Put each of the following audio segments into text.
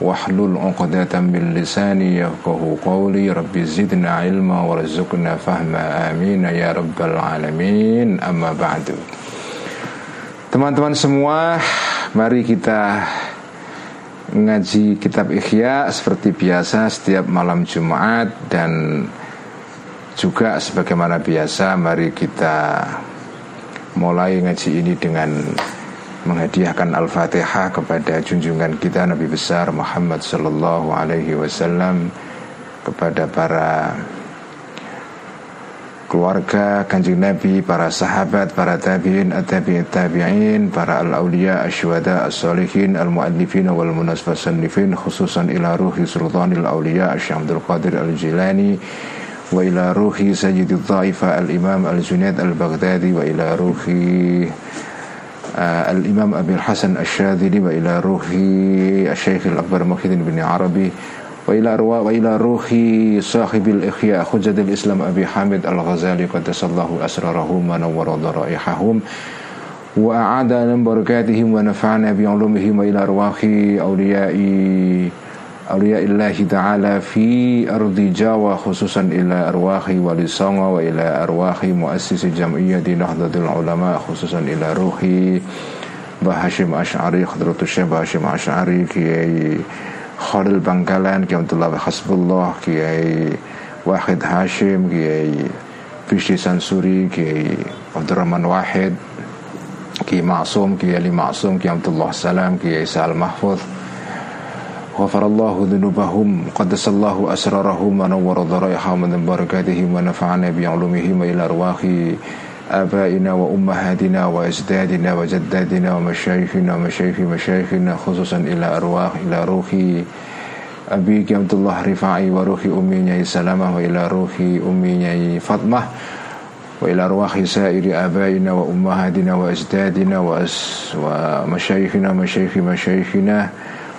واحلل عقدة من لساني يفقه قولي رب زدنا علما وارزقنا فهما آمين يا رب العالمين أما بعد Teman-teman semua, mari kita ngaji kitab Ikhya seperti biasa setiap malam Jumat dan juga sebagaimana biasa mari kita mulai ngaji ini dengan menghadiahkan Al-Fatihah kepada junjungan kita Nabi besar Muhammad sallallahu alaihi wasallam kepada para keluarga kanjeng Nabi, para sahabat, para tabi'in, at-tabi'in, tabi'in, para al-awliya, asyuhada, as-salihin, al-mu'allifin wal munasfasannifin khususan ila ruhi sultanil awliya Syekh Abdul Qadir al-Jilani wa ila ruhi ta'ifa al-imam al-Junaid al-Baghdadi wa ila ruhi al-imam Abil Hasan al-Shadili wa ila ruhi al-Syeikh al-Akbar Muhyiddin bin Arabi وإلى وإلى روح صاحب الإخياء حجة الإسلام أبي حامد الغزالي قدس الله أسرارهم ونور ضرائحهم وأعاد من بركاتهم ونفعنا بعلومهم وإلى أرواح أولياء أولياء الله تعالى في أرض جاوة خصوصا إلى أرواح ولي صنع وإلى أرواح مؤسس جمعية نهضة العلماء خصوصا إلى روحي بهاشم أشعري خضرة الشيخ بهاشم أشعري كي خالد بنكالان كي عبد الله بحسب الله كياي واحد هاشم كي فيشتي سنسوري كياي عبد الرحمن واحد كي معصوم كياي علي معصوم كي عبد الله سلام كياي سال محفوظ غفر الله ذنوبهم قدس الله أسرارهم ونور ضرائحهم من بركاتهم ونفعنا بعلومهم إلى أرواح آبائنا وأمهاتنا وأجدادنا وجدادنا ومشايخنا ومشايخ مشايخنا خصوصا إلى أرواح إلى روح أبيك عبد الله رفاعي وروح أمي سلامة وإلى روح أمي فاطمة وإلى أرواح سائر آبائنا وأمهاتنا وأجدادنا ومشايخنا ومشايخ مشايخنا.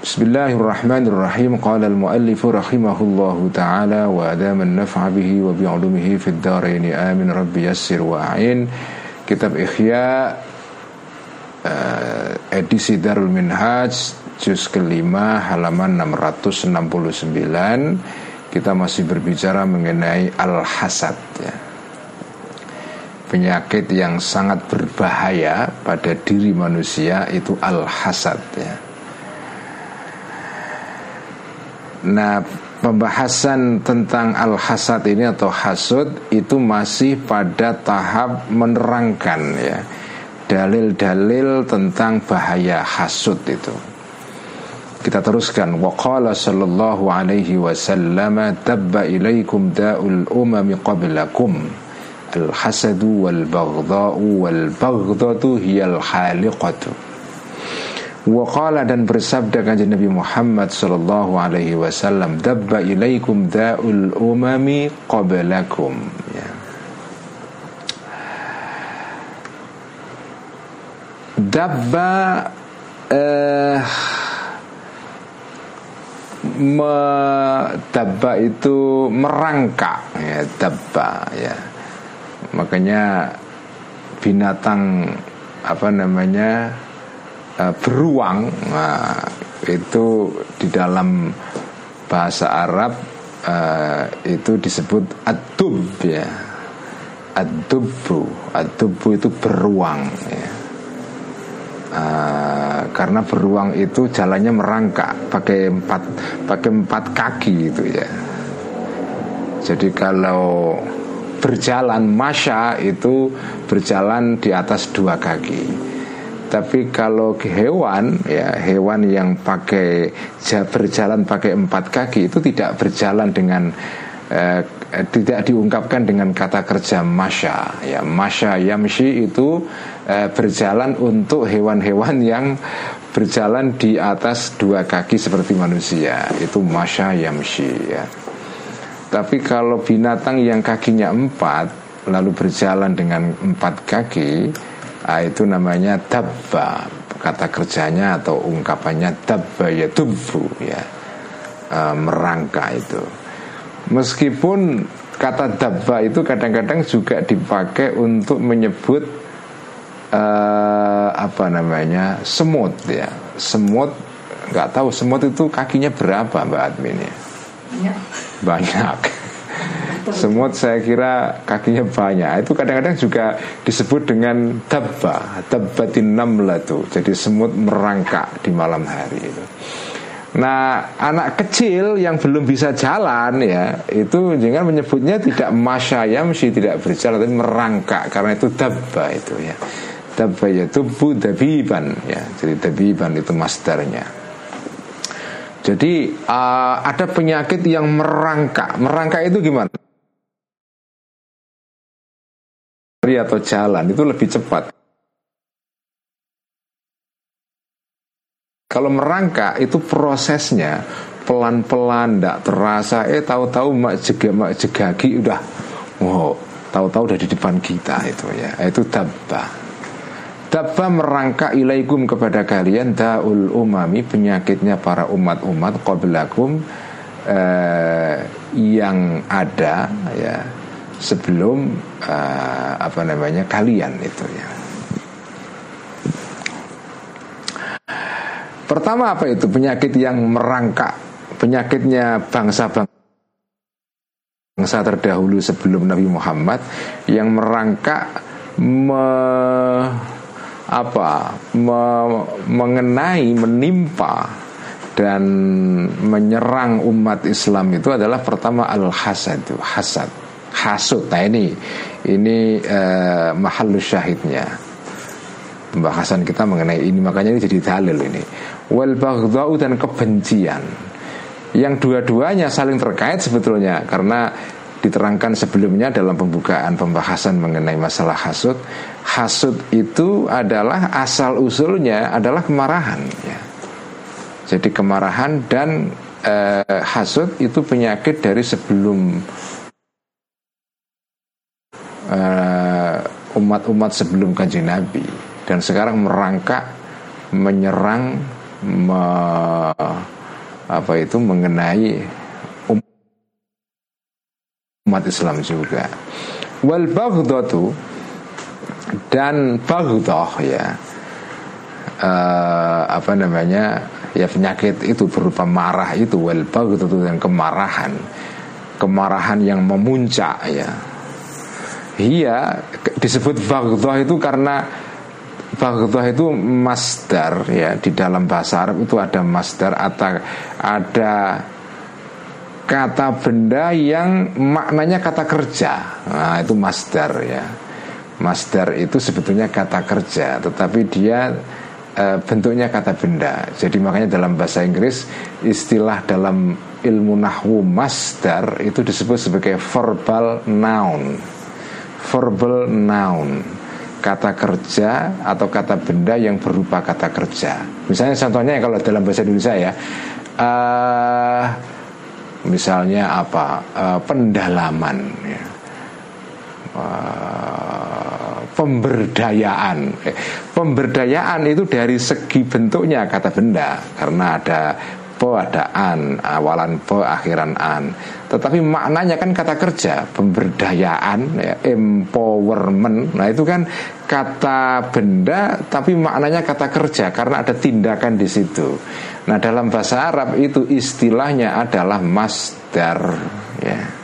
Bismillahirrahmanirrahim. Qala al-muallifu rahimahullahu ta'ala Wa adaman naf'a wa bi'ulumihi Fid daraini. Amin. Rabbi yassir wa a'in. Kitab Ikhya uh, Edisi Darul Minhaj Juz kelima halaman 669 Kita masih berbicara mengenai Al-Hasad ya. Penyakit yang sangat berbahaya pada diri manusia itu Al-Hasad ya. Nah, pembahasan tentang al-hasad ini atau hasud itu masih pada tahap menerangkan ya. Dalil-dalil tentang bahaya hasud itu. Kita teruskan. Waqala sallallahu alaihi wasallam tabba ilaikum da'ul umami qablakum. Al hasadu wal baghdha'u wal baghdhatu hiyal haliqatu Waqala dan bersabda kanjeng Nabi Muhammad sallallahu alaihi wasallam dabba ilaikum da'ul umami qablakum ya. Dabba eh, me, dabba itu merangkak ya dabba ya makanya binatang apa namanya uh, beruang nah, itu di dalam bahasa Arab uh, itu disebut adub ya. Adubu adubu itu beruang ya. Uh, karena beruang itu jalannya merangkak pakai empat pakai empat kaki gitu ya. Jadi kalau berjalan masya itu berjalan di atas dua kaki tapi kalau hewan ya hewan yang pakai berjalan pakai empat kaki itu tidak berjalan dengan eh, tidak diungkapkan dengan kata kerja masya. Ya masya yamshi itu eh, berjalan untuk hewan-hewan yang berjalan di atas dua kaki seperti manusia. Itu masya yamshi ya. Tapi kalau binatang yang kakinya empat lalu berjalan dengan empat kaki ah, itu namanya dabba kata kerjanya atau ungkapannya dabba ya tubuh ya. Ah, merangka itu. Meskipun kata dabba itu kadang-kadang juga dipakai untuk menyebut uh, apa namanya semut ya. Semut nggak tahu semut itu kakinya berapa mbak Admin ya? Banyak. Banyak Semut saya kira kakinya banyak. Itu kadang-kadang juga disebut dengan dabba, dabbatin namla tuh. Jadi semut merangkak di malam hari itu. Nah, anak kecil yang belum bisa jalan ya, itu jangan menyebutnya tidak masyayam sih tidak berjalan tapi merangkak karena itu dabba itu ya. Dabba itu budabiban ya. Jadi dabiban itu masternya. Jadi uh, ada penyakit yang merangkak. Merangkak itu gimana? Atau jalan itu lebih cepat. Kalau merangkak itu prosesnya pelan-pelan, tidak terasa. Eh tahu-tahu mak jega mak jegagi udah, wow, tahu-tahu udah di depan kita itu ya. Itu dabba. Dabba merangkak ilaikum kepada kalian daul umami penyakitnya para umat-umat qablakum eh, yang ada ya sebelum uh, apa namanya kalian itu ya. Pertama apa itu? Penyakit yang merangkak. Penyakitnya bangsa bangsa terdahulu sebelum Nabi Muhammad yang merangkak me, apa me, mengenai menimpa dan menyerang umat Islam itu adalah pertama al hasad hasad hasud. Nah ini ini uh, mahalus syahidnya pembahasan kita mengenai ini makanya ini jadi dalil ini wal dan kebencian yang dua-duanya saling terkait sebetulnya karena diterangkan sebelumnya dalam pembukaan pembahasan mengenai masalah hasud hasud itu adalah asal usulnya adalah kemarahan ya. jadi kemarahan dan eh, hasud itu penyakit dari sebelum Eh, umat-umat uh, sebelum kanjeng Nabi. Dan sekarang merangkak menyerang me, apa itu mengenai umat Islam juga. Wal baghdatu dan baghdah ya. Uh, apa namanya ya penyakit itu berupa marah itu. Wal baghdatu dan kemarahan. Kemarahan yang memuncak ya Iya disebut baghdhah itu karena baghdhah itu masdar ya di dalam bahasa Arab itu ada masdar atau ada kata benda yang maknanya kata kerja. Nah, itu masdar ya. Masdar itu sebetulnya kata kerja, tetapi dia e, bentuknya kata benda. Jadi makanya dalam bahasa Inggris istilah dalam ilmu nahwu masdar itu disebut sebagai verbal noun verbal noun kata kerja atau kata benda yang berupa kata kerja. Misalnya contohnya kalau dalam bahasa Indonesia ya, uh, misalnya apa uh, pendalaman, ya. uh, pemberdayaan. Pemberdayaan itu dari segi bentuknya kata benda karena ada po ada an, awalan po akhiran an. Tetapi maknanya kan kata kerja, pemberdayaan, ya, empowerment. Nah itu kan kata benda, tapi maknanya kata kerja karena ada tindakan di situ. Nah dalam bahasa Arab itu istilahnya adalah masdar. Ya.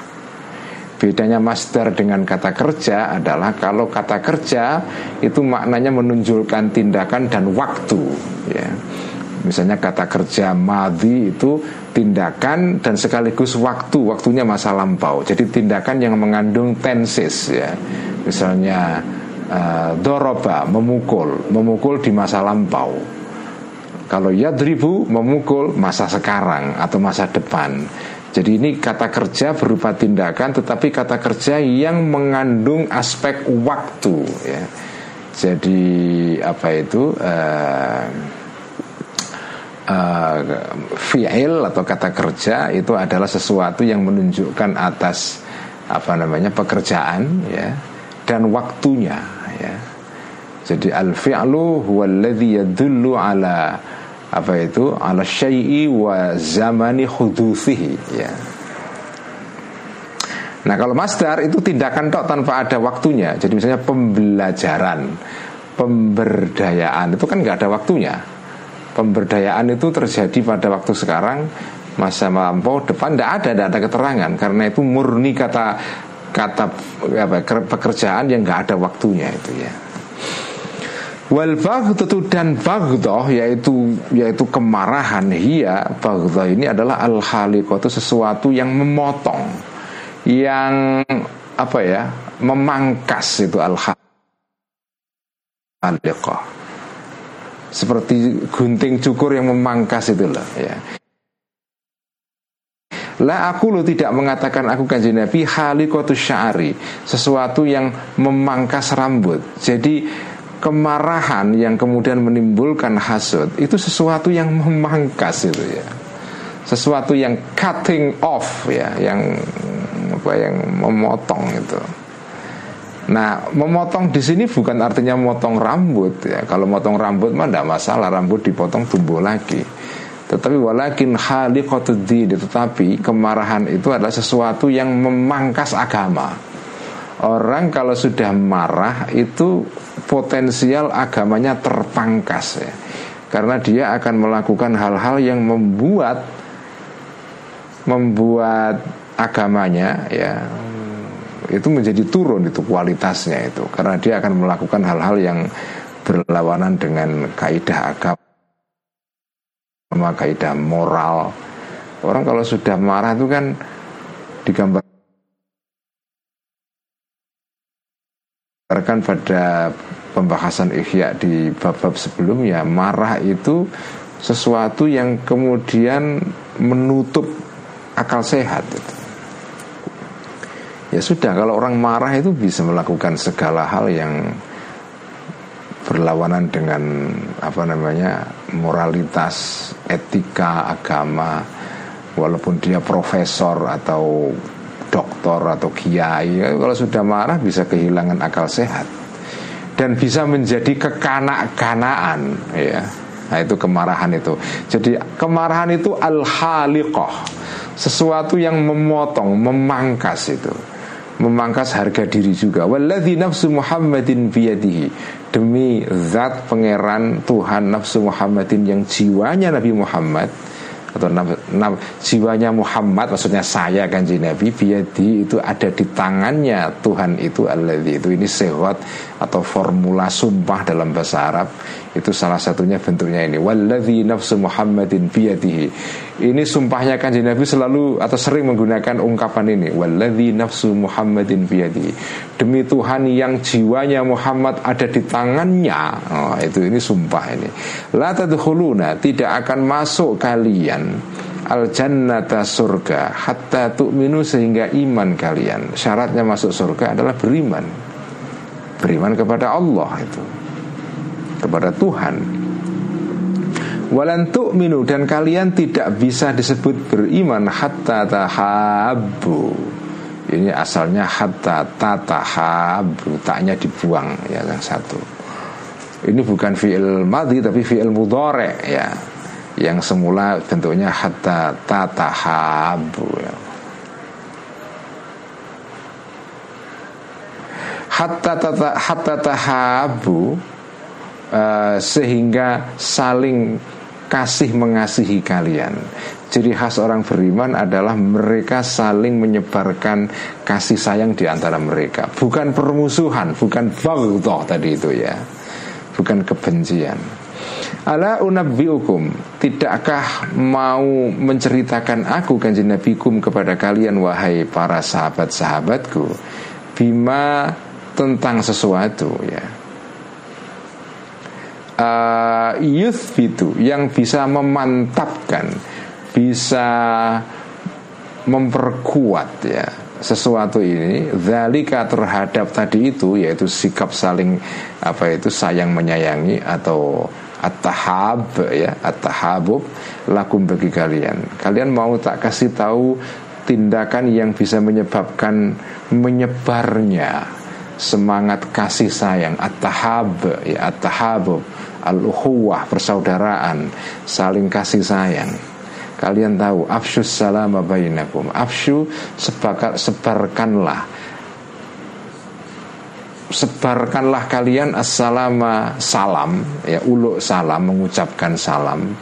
Bedanya masdar dengan kata kerja adalah kalau kata kerja itu maknanya menunjukkan tindakan dan waktu. Ya Misalnya kata kerja madhi itu tindakan dan sekaligus waktu, waktunya masa lampau. Jadi tindakan yang mengandung tenses ya. Misalnya uh, doroba memukul, memukul di masa lampau. Kalau yadribu memukul masa sekarang atau masa depan. Jadi ini kata kerja berupa tindakan tetapi kata kerja yang mengandung aspek waktu ya. Jadi apa itu uh, uh, fi'il atau kata kerja itu adalah sesuatu yang menunjukkan atas apa namanya pekerjaan ya dan waktunya ya. Jadi al fi'lu huwa alladhi yadullu ala apa itu ala syai'i wa zamani khuduthihi ya. Nah kalau masdar itu tindakan tok tanpa ada waktunya Jadi misalnya pembelajaran Pemberdayaan itu kan nggak ada waktunya pemberdayaan itu terjadi pada waktu sekarang masa lampau depan tidak ada tidak ada keterangan. Karena itu murni kata kata apa, pekerjaan yang nggak ada waktunya itu ya. Wal baghdatu dan bagdoh yaitu yaitu kemarahan hia bagdoh ini adalah al khaliqatu sesuatu yang memotong yang apa ya memangkas itu al khaliqah seperti gunting cukur yang memangkas itu loh ya. La aku lo tidak mengatakan aku kanji Nabi halikotu syari Sesuatu yang memangkas rambut. Jadi kemarahan yang kemudian menimbulkan hasud Itu sesuatu yang memangkas itu ya. Sesuatu yang cutting off ya Yang apa yang memotong itu Nah, memotong di sini bukan artinya memotong rambut ya. Kalau motong rambut mah tidak masalah, rambut dipotong tumbuh lagi. Tetapi walakin khaliqatuddin Tetapi kemarahan itu adalah sesuatu yang memangkas agama Orang kalau sudah marah itu potensial agamanya terpangkas ya Karena dia akan melakukan hal-hal yang membuat Membuat agamanya ya itu menjadi turun itu kualitasnya itu. Karena dia akan melakukan hal-hal yang berlawanan dengan kaidah agama kaidah moral. Orang kalau sudah marah itu kan digambarkan pada pembahasan ikhya di bab-bab sebelumnya marah itu sesuatu yang kemudian menutup akal sehat itu Ya sudah kalau orang marah itu bisa melakukan segala hal yang berlawanan dengan apa namanya moralitas, etika, agama. Walaupun dia profesor atau doktor atau kiai kalau sudah marah bisa kehilangan akal sehat. Dan bisa menjadi kekanak-kanaan ya. Nah itu kemarahan itu. Jadi kemarahan itu al haliqah sesuatu yang memotong memangkas itu memangkas harga diri juga. Walladzi nafsu Muhammadin biyadihi. Demi zat pangeran Tuhan nafsu Muhammadin yang jiwanya Nabi Muhammad atau jiwanya Muhammad maksudnya saya kan Nabi biadi itu ada di tangannya Tuhan itu alladzi itu. Ini sehwat atau formula sumpah dalam bahasa Arab itu salah satunya bentuknya ini. Walladzi nafsu Muhammadin biyadihi. Ini sumpahnya kan Nabi selalu atau sering menggunakan ungkapan ini. Walladzi nafsu Muhammadin biyadihi. Demi Tuhan yang jiwanya Muhammad ada di tangannya. Oh, itu ini sumpah ini. La tadkhuluna tidak akan masuk kalian al jannata surga hatta tu'minu sehingga iman kalian. Syaratnya masuk surga adalah beriman beriman kepada Allah itu kepada Tuhan Walan tu'minu dan kalian tidak bisa disebut beriman hatta tahabu. Ini asalnya hatta tatahabu, taknya dibuang ya yang satu. Ini bukan fi'il madhi tapi fi'il mudhari ya. Yang semula bentuknya hatta tatahabu ya. Hatta tata, hatta tahabu uh, sehingga saling kasih mengasihi kalian. Ciri khas orang beriman adalah mereka saling menyebarkan kasih sayang di antara mereka, bukan permusuhan, bukan baghdha tadi itu ya. Bukan kebencian. Ala unabbiukum Tidakkah mau menceritakan aku kanjeng nabikum kepada kalian Wahai para sahabat-sahabatku Bima tentang sesuatu ya uh, Youth itu yang bisa memantapkan Bisa memperkuat ya sesuatu ini zalika terhadap tadi itu yaitu sikap saling apa itu sayang menyayangi atau at-tahab ya at-tahabub lakum bagi kalian. Kalian mau tak kasih tahu tindakan yang bisa menyebabkan menyebarnya semangat kasih sayang at-tahab ya at-tahabub al-ukhuwah persaudaraan saling kasih sayang. Kalian tahu afsyus salam bainakum. Afsyu sebakar, sebarkanlah. Sebarkanlah kalian assalama salam ya uluk salam mengucapkan salam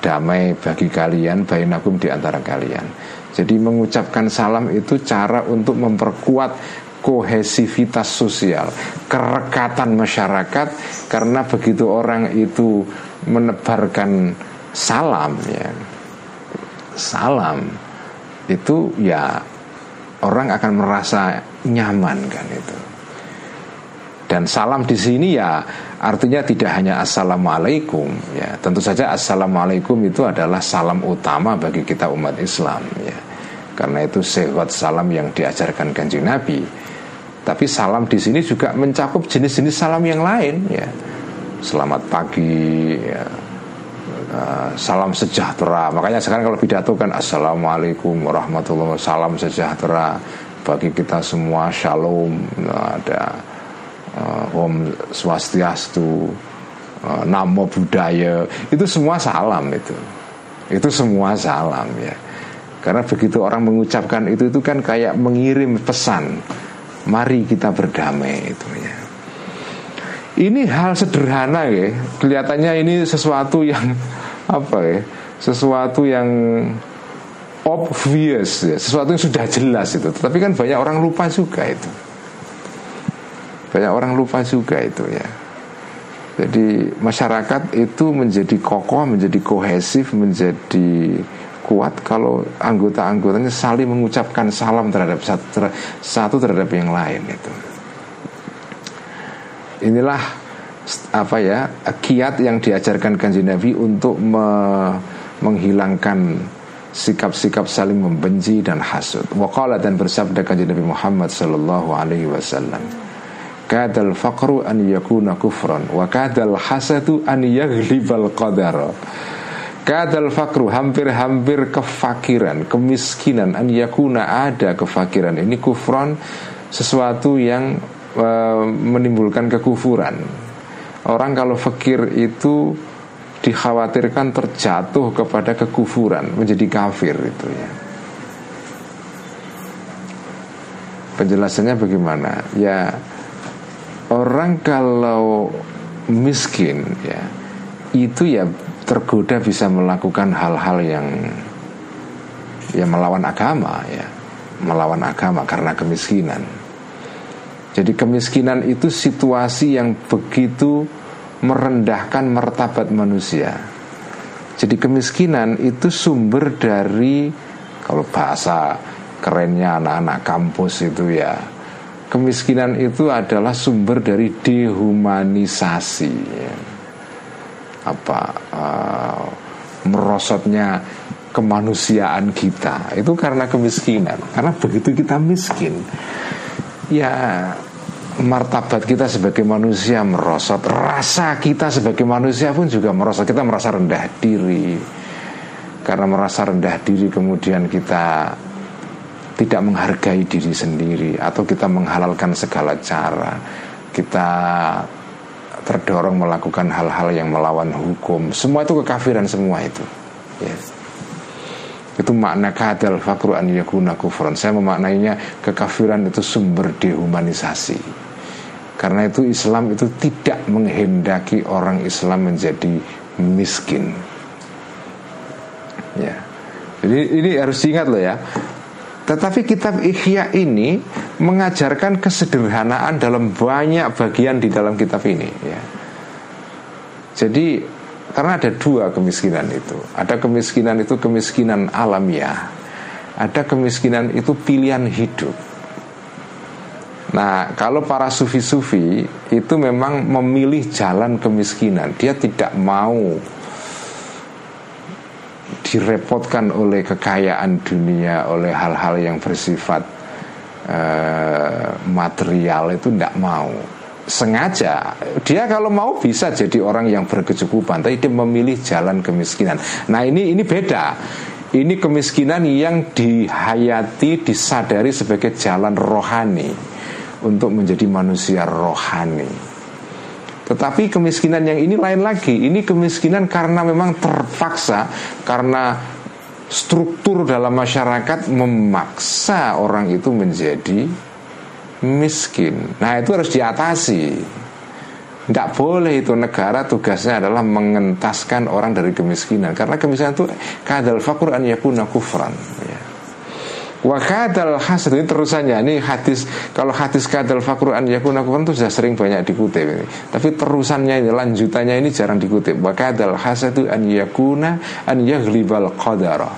damai bagi kalian bainakum di antara kalian. Jadi mengucapkan salam itu cara untuk memperkuat kohesivitas sosial, kerekatan masyarakat karena begitu orang itu menebarkan salam ya. Salam itu ya orang akan merasa nyaman kan itu. Dan salam di sini ya artinya tidak hanya assalamualaikum ya. Tentu saja assalamualaikum itu adalah salam utama bagi kita umat Islam ya. Karena itu sehat salam yang diajarkan kanjeng Nabi. Tapi salam di sini juga mencakup jenis-jenis salam yang lain ya. Selamat pagi ya. Uh, salam sejahtera. Makanya sekarang kalau pidato kan assalamualaikum warahmatullahi wabarakatuh. Salam sejahtera bagi kita semua. Shalom. Nah, ada uh, Om Swastiastu, uh, Namo Buddhaya, itu semua salam itu. Itu semua salam ya. Karena begitu orang mengucapkan itu itu kan kayak mengirim pesan. Mari kita berdamai itu ya. Ini hal sederhana ya, kelihatannya ini sesuatu yang apa ya, sesuatu yang obvious ya, sesuatu yang sudah jelas itu. Tapi kan banyak orang lupa juga itu. Banyak orang lupa juga itu ya. Jadi masyarakat itu menjadi kokoh, menjadi kohesif, menjadi kuat kalau anggota-anggotanya saling mengucapkan salam terhadap satu, satu terhadap yang lain itu. Inilah apa ya kiat yang diajarkan kanjeng Nabi untuk me, menghilangkan sikap-sikap saling membenci dan hasud. Waqala dan bersabda kanjeng Nabi Muhammad sallallahu alaihi wasallam kadal faqru an yakuna kufran wa kadal hasadu an yaghlibal qadar kadal faqru hampir-hampir kefakiran kemiskinan an yakuna ada kefakiran. Ini kufran sesuatu yang e, menimbulkan kekufuran. Orang kalau fakir itu dikhawatirkan terjatuh kepada kekufuran menjadi kafir itu ya. Penjelasannya bagaimana? Ya orang kalau miskin ya itu ya tergoda bisa melakukan hal-hal yang ya melawan agama ya. Melawan agama karena kemiskinan. Jadi kemiskinan itu situasi yang begitu merendahkan martabat manusia. Jadi kemiskinan itu sumber dari kalau bahasa kerennya anak-anak kampus itu ya kemiskinan itu adalah sumber dari dehumanisasi ya. Apa uh, merosotnya kemanusiaan kita. Itu karena kemiskinan. Karena begitu kita miskin ya martabat kita sebagai manusia merosot. Rasa kita sebagai manusia pun juga merosot. Kita merasa rendah diri. Karena merasa rendah diri kemudian kita tidak menghargai diri sendiri. Atau kita menghalalkan segala cara. Kita terdorong melakukan hal-hal yang melawan hukum. Semua itu kekafiran semua itu. Yes. itu makna kadal fakru an yakuna kufran saya memaknainya kekafiran itu sumber dehumanisasi. Karena itu Islam itu tidak menghendaki orang Islam menjadi miskin. Ya. Jadi ini harus diingat loh ya tetapi kitab Ihya ini mengajarkan kesederhanaan dalam banyak bagian di dalam kitab ini. Ya. Jadi karena ada dua kemiskinan itu. Ada kemiskinan itu kemiskinan alamiah. Ada kemiskinan itu pilihan hidup. Nah, kalau para sufi-sufi itu memang memilih jalan kemiskinan. Dia tidak mau direpotkan oleh kekayaan dunia, oleh hal-hal yang bersifat uh, material itu tidak mau. Sengaja dia kalau mau bisa jadi orang yang berkecukupan, tapi dia memilih jalan kemiskinan. Nah ini ini beda. Ini kemiskinan yang dihayati, disadari sebagai jalan rohani untuk menjadi manusia rohani. Tetapi kemiskinan yang ini lain lagi. Ini kemiskinan karena memang terpaksa karena struktur dalam masyarakat memaksa orang itu menjadi miskin. Nah, itu harus diatasi. Tidak boleh itu negara tugasnya adalah mengentaskan orang dari kemiskinan Karena kemiskinan itu kadal fakur an yakuna kufran ya. Wa kadal hasad ini terusannya. Ini hadis Kalau hadis kadal fakru an yakuna kufran itu sudah sering banyak dikutip ini. Tapi terusannya ini Lanjutannya ini jarang dikutip. Wa kadal hasadu an yakuna An yaglibal qadara.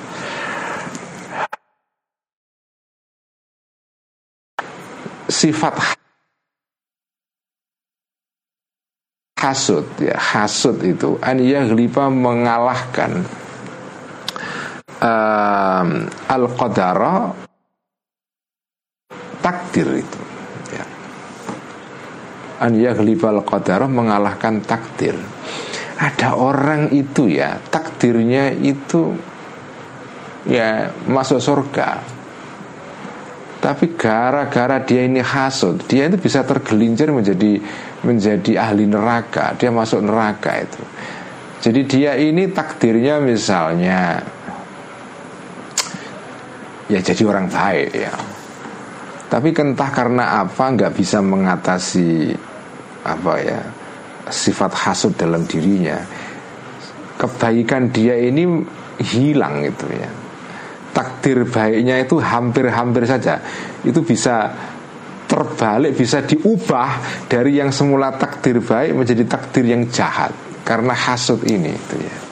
Sifat hasud ya hasud itu an yaghliba mengalahkan um, al qadara takdir itu ya. an al qadara mengalahkan takdir. Ada orang itu ya takdirnya itu ya masuk surga. Tapi gara-gara dia ini hasud dia itu bisa tergelincir menjadi menjadi ahli neraka. Dia masuk neraka itu. Jadi dia ini takdirnya misalnya ya jadi orang baik ya. Tapi entah karena apa nggak bisa mengatasi apa ya sifat hasud dalam dirinya. Kebaikan dia ini hilang itu ya. Takdir baiknya itu hampir-hampir saja. Itu bisa terbalik bisa diubah dari yang semula takdir baik menjadi takdir yang jahat. Karena hasud ini itu ya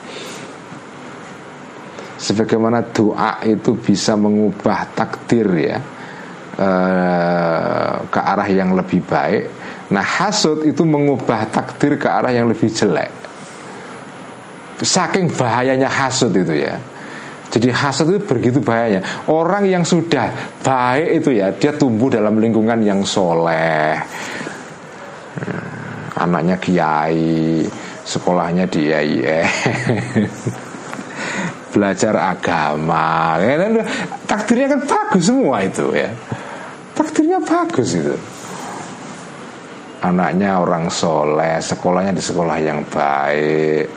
sebagaimana doa itu bisa mengubah takdir ya eh, ke arah yang lebih baik. Nah hasud itu mengubah takdir ke arah yang lebih jelek. Saking bahayanya hasud itu ya. Jadi hasud itu begitu bahayanya. Orang yang sudah baik itu ya, dia tumbuh dalam lingkungan yang soleh. Anaknya kiai, sekolahnya di IAIN. belajar agama. Ya, kan? takdirnya kan bagus semua itu ya. Takdirnya bagus itu. Anaknya orang soleh sekolahnya di sekolah yang baik.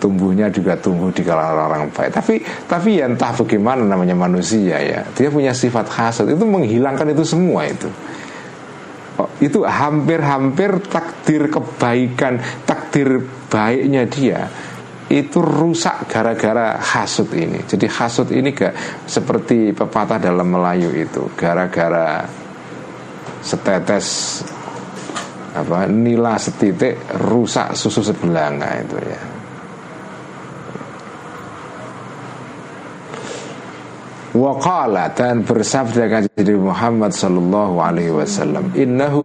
Tumbuhnya juga tumbuh di kalangan orang baik. Tapi tapi ya entah bagaimana namanya manusia ya. Dia punya sifat hasad. Itu menghilangkan itu semua itu. Oh, itu hampir-hampir takdir kebaikan takdir baiknya dia itu rusak gara-gara hasut ini. Jadi hasut ini gak seperti pepatah dalam Melayu itu, gara-gara setetes apa nila setitik rusak susu sebelanga itu ya. Waqala dan bersabda kanjeng Muhammad sallallahu alaihi wasallam innahu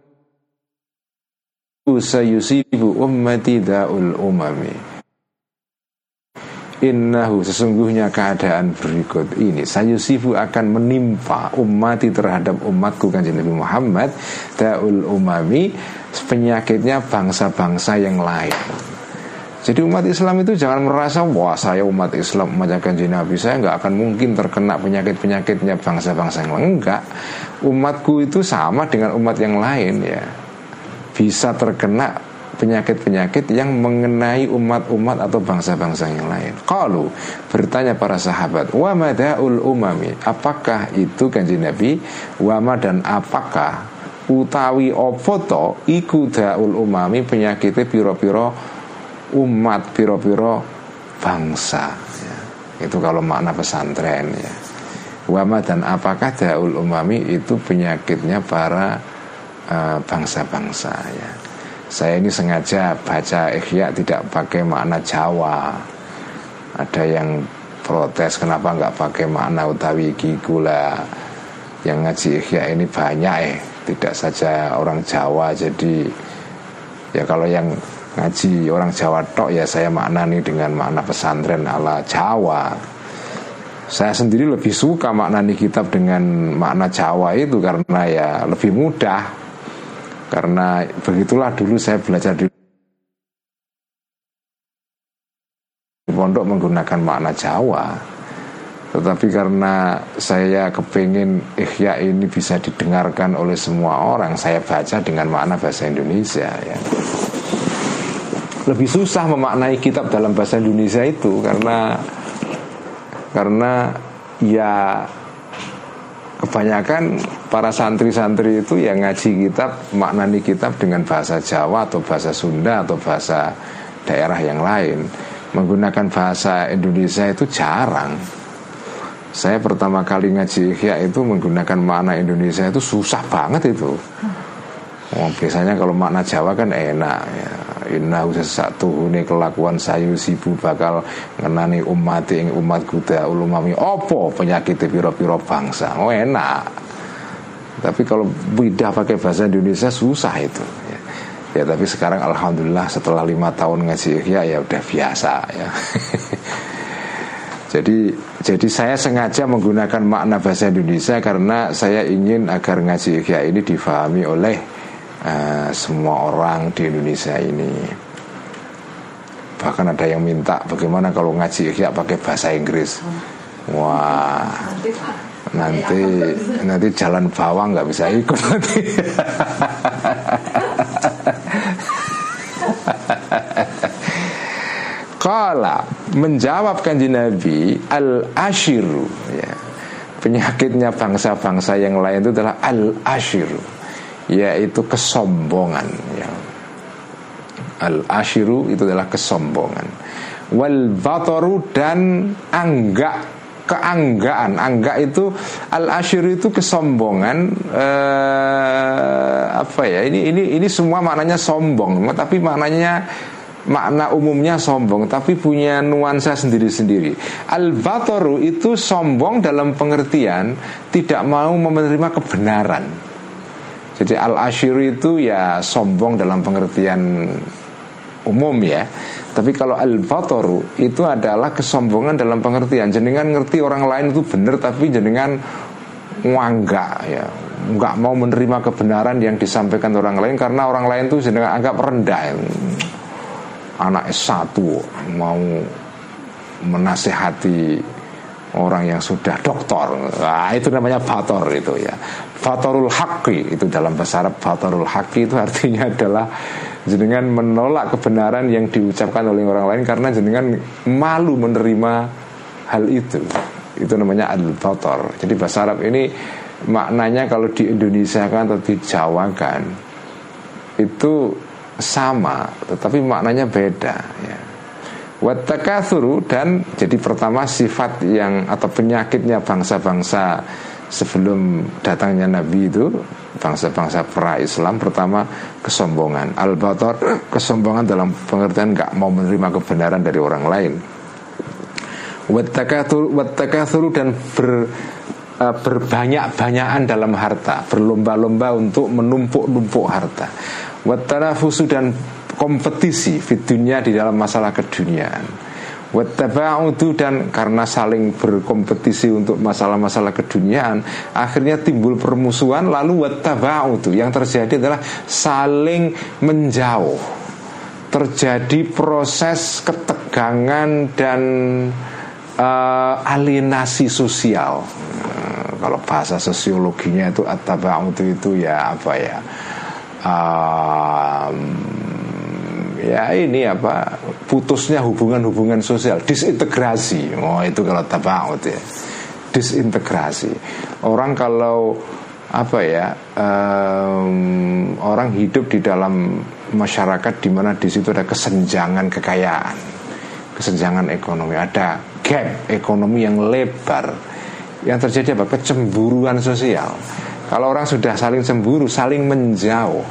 sayusibu ummati daul umami Innahu sesungguhnya keadaan berikut ini. Sayusifu akan menimpa umati terhadap umatku kanjeng Nabi Muhammad Daul umami Penyakitnya bangsa-bangsa yang lain. Jadi umat Islam itu jangan merasa Wah saya umat Islam umat kanjeng Nabi Saya nggak akan mungkin terkena penyakit-penyakitnya bangsa-bangsa yang lain. Enggak. Umatku itu sama dengan umat yang lain ya. Bisa terkena penyakit-penyakit yang mengenai umat-umat atau bangsa-bangsa yang lain. Kalau bertanya para sahabat, wa madaul umami, apakah itu kanji Nabi? Wama dan apakah utawi opoto iku umami penyakitnya piro-piro umat piro-piro bangsa ya. itu kalau makna pesantren ya wama dan apakah daul umami itu penyakitnya para uh, bangsa-bangsa ya saya ini sengaja baca Ikhya tidak pakai makna Jawa. Ada yang protes kenapa nggak pakai makna utawi gigula yang ngaji Ikhya ini banyak eh. Tidak saja orang Jawa jadi ya kalau yang ngaji orang Jawa tok ya saya maknani dengan makna pesantren ala Jawa. Saya sendiri lebih suka maknani kitab dengan makna Jawa itu karena ya lebih mudah karena begitulah dulu saya belajar di pondok menggunakan makna Jawa. Tetapi karena saya kepingin ikhya ini bisa didengarkan oleh semua orang, saya baca dengan makna bahasa Indonesia ya. Lebih susah memaknai kitab dalam bahasa Indonesia itu karena karena ya kebanyakan para santri-santri itu yang ngaji kitab maknani kitab dengan bahasa Jawa atau bahasa Sunda atau bahasa daerah yang lain. Menggunakan bahasa Indonesia itu jarang. Saya pertama kali ngaji Ihya itu menggunakan makna Indonesia itu susah banget itu. Oh, biasanya kalau makna Jawa kan enak ya. Inna satu ini kelakuan sayu sibu bakal ngenani umat ing umat kuda ulumami opo penyakit piro-piro bangsa. Oh enak. Tapi kalau beda pakai bahasa Indonesia susah itu. Ya, ya tapi sekarang alhamdulillah setelah lima tahun ngaji ya ya udah biasa ya. Jadi jadi saya sengaja menggunakan makna bahasa Indonesia karena saya ingin agar ngaji ya ini difahami oleh uh, semua orang di Indonesia ini bahkan ada yang minta bagaimana kalau ngaji? Ya pakai bahasa Inggris. Wah. Nanti nanti jalan bawang nggak bisa ikut nanti. Kala menjawab kanji Nabi al ashiru ya. penyakitnya bangsa-bangsa yang lain itu adalah al ashiru yaitu kesombongan ya. al ashiru itu adalah kesombongan wal batoru dan angga keanggaan angga itu al ashiru itu kesombongan eh, apa ya ini ini ini semua maknanya sombong tapi maknanya makna umumnya sombong tapi punya nuansa sendiri-sendiri. Al-batoru itu sombong dalam pengertian tidak mau menerima kebenaran. Jadi al-ashiru itu ya sombong dalam pengertian umum ya. Tapi kalau al-batoru itu adalah kesombongan dalam pengertian. Jenengan ngerti orang lain itu benar tapi jenengan wangga ya. Nggak mau menerima kebenaran yang disampaikan orang lain karena orang lain itu jenengan anggap rendah. Anak S1 mau menasehati orang yang sudah doktor. Nah, itu namanya bator itu ya. Batorul haki itu dalam bahasa Arab batorul haki itu artinya adalah jenengan menolak kebenaran yang diucapkan oleh orang lain karena jenengan malu menerima hal itu. Itu namanya al bator jadi bahasa Arab ini maknanya kalau di Indonesia kan atau di Jawa kan itu sama tetapi maknanya beda ya Watakathuru dan jadi pertama sifat yang atau penyakitnya bangsa-bangsa sebelum datangnya Nabi itu bangsa-bangsa pra Islam pertama kesombongan. Al-batar kesombongan dalam pengertian nggak mau menerima kebenaran dari orang lain. Watakathuru dan ber uh, berbanyak-banyakan dalam harta berlomba-lomba untuk menumpuk-numpuk harta. Wattanafusu dan kompetisi fitunya di dalam masalah keduniaan. Wattaba'udu dan karena saling berkompetisi untuk masalah-masalah keduniaan Akhirnya timbul permusuhan lalu wattaba'udu Yang terjadi adalah saling menjauh. Terjadi proses ketegangan dan uh, alienasi sosial. Uh, Kalau bahasa sosiologinya itu attaba'udu itu ya apa ya? Um, ya ini apa? Putusnya hubungan-hubungan sosial. Disintegrasi. Oh itu kalau tabaut ya. Disintegrasi. Orang kalau apa ya um, orang hidup di dalam masyarakat di mana di situ ada kesenjangan kekayaan kesenjangan ekonomi. Ada gap ekonomi yang lebar. Yang terjadi apa? Kecemburuan sosial. Kalau orang sudah saling cemburu, saling menjauh,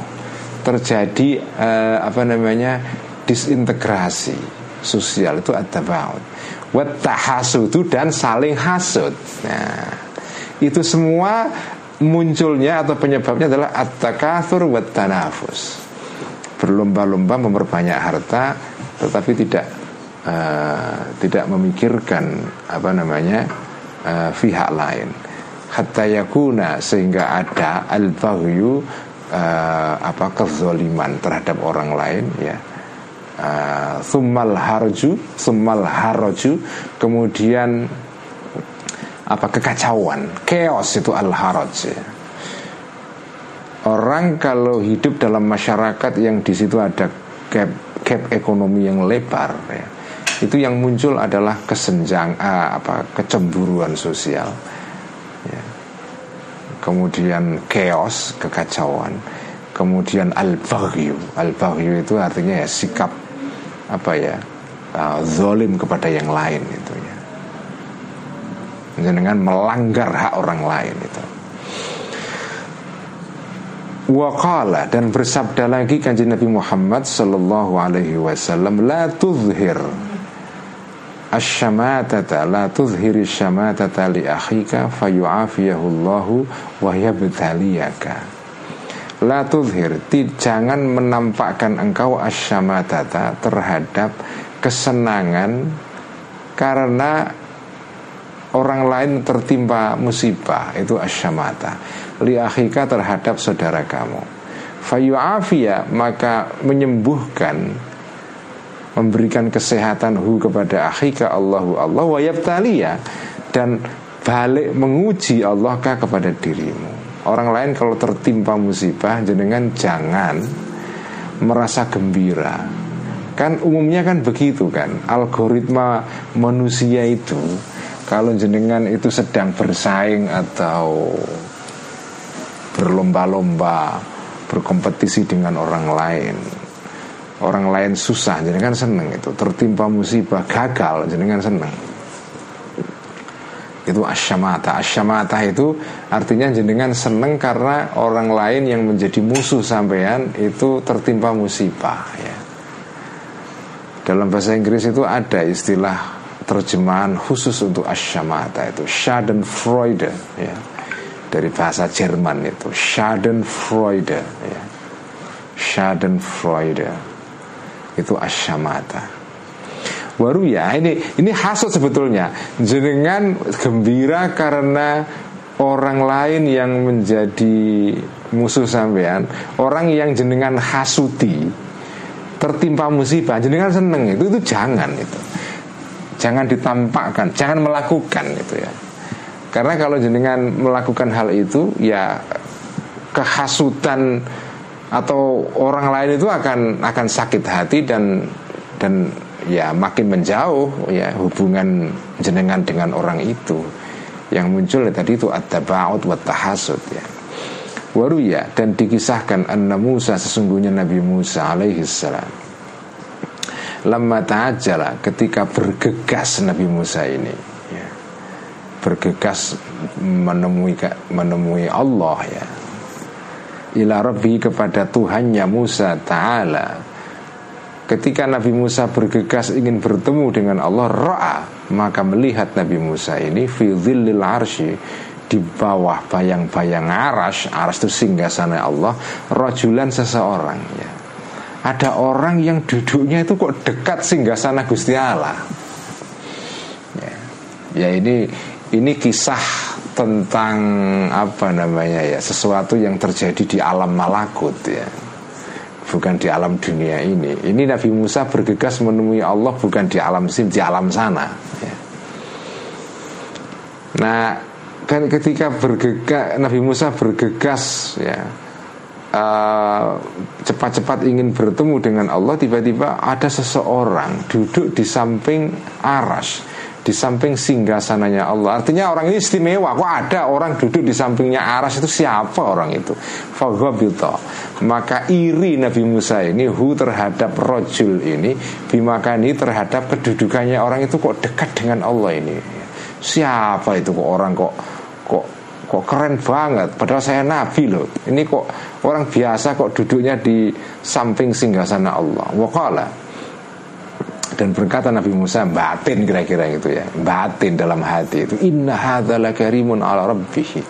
terjadi uh, apa namanya disintegrasi sosial itu ada tabaud wat tahasudu dan saling hasud. Nah itu semua munculnya atau penyebabnya adalah at-takatsur wa tanafus. Berlomba-lomba memperbanyak harta tetapi tidak uh, tidak memikirkan apa namanya uh, pihak lain. Hatta yakuna sehingga ada al-baghyu uh, apa kezoliman terhadap orang lain ya uh, summal harju summal harju kemudian apa kekacauan chaos itu al haraj ya. orang kalau hidup dalam masyarakat yang di situ ada gap gap ekonomi yang lebar ya, itu yang muncul adalah kesenjang uh, apa kecemburuan sosial ya. Kemudian chaos kekacauan. Kemudian al baghyu. Al baghyu itu artinya ya sikap apa ya uh, zolim kepada yang lain itu ya. Dengan melanggar hak orang lain itu. Waqala dan bersabda lagi kanji Nabi Muhammad sallallahu alaihi wasallam la tuzhir asyamatata la tuzhiri syamatata li akhika fayu'afiyahu Allahu wa yabtaliyaka. La tuzhir Jangan menampakkan engkau asyamatata terhadap kesenangan Karena orang lain tertimpa musibah. Itu asyamata li akhika terhadap saudara kamu. Fayu'afia maka menyembuhkan memberikan kesehatan hu kepada akhika Allahu Allah wa yabtaliya dan balik menguji Allah kah kepada dirimu. Orang lain kalau tertimpa musibah jenengan jangan merasa gembira. Kan umumnya kan begitu kan algoritma manusia itu kalau jenengan itu sedang bersaing atau berlomba-lomba berkompetisi dengan orang lain orang lain susah jenengan seneng itu. Tertimpa musibah gagal jenengan seneng. Itu asyamata. Asyamata itu artinya jenengan seneng karena orang lain yang menjadi musuh sampean itu tertimpa musibah ya. Dalam bahasa Inggris itu ada istilah terjemahan khusus untuk asyamata itu Schadenfreude ya. Dari bahasa Jerman itu Schadenfreude ya. Schadenfreude itu asyamata. Baru ya ini ini hasut sebetulnya. Jenengan gembira karena orang lain yang menjadi musuh sampean. Orang yang jenengan hasuti tertimpa musibah. Jenengan seneng itu itu jangan itu. Jangan ditampakkan, jangan melakukan itu ya. Karena kalau jenengan melakukan hal itu ya kehasutan atau orang lain itu akan akan sakit hati dan dan ya makin menjauh ya hubungan jenengan dengan orang itu. Yang muncul tadi itu at-taba'ud wa tahasud ya. ya dan dikisahkan anna Musa sesungguhnya Nabi Musa alaihi salam. Lama ta'ajjala ketika bergegas Nabi Musa ini ya, bergegas menemui menemui Allah ya ila rabbi kepada Tuhannya Musa taala ketika Nabi Musa bergegas ingin bertemu dengan Allah ra'a maka melihat Nabi Musa ini fi dhillil arsy di bawah bayang-bayang aras aras itu singgah sana Allah rajulan seseorang ya ada orang yang duduknya itu kok dekat singgah sana Gusti Allah. Ya, ya ini ini kisah tentang apa namanya ya sesuatu yang terjadi di alam malakut ya. Bukan di alam dunia ini. Ini Nabi Musa bergegas menemui Allah bukan di alam sim di alam sana ya. nah kan ketika bergegas Nabi Musa bergegas ya eh, cepat-cepat ingin bertemu dengan Allah tiba-tiba ada seseorang duduk di samping aras di samping singgah sananya Allah. Artinya orang ini istimewa. Kok ada orang duduk di sampingnya aras itu? Siapa orang itu? Faghabita maka iri Nabi Musa ini hu terhadap rojul ini bimakani terhadap kedudukannya orang itu kok dekat dengan Allah ini. Siapa itu kok orang kok kok kok keren banget? Padahal saya nabi loh. Ini kok orang biasa kok duduknya di samping singgasana Allah. Wakala dan berkata Nabi Musa batin kira-kira itu ya. Batin dalam hati itu. Inna hadza lakarimun ala rabbih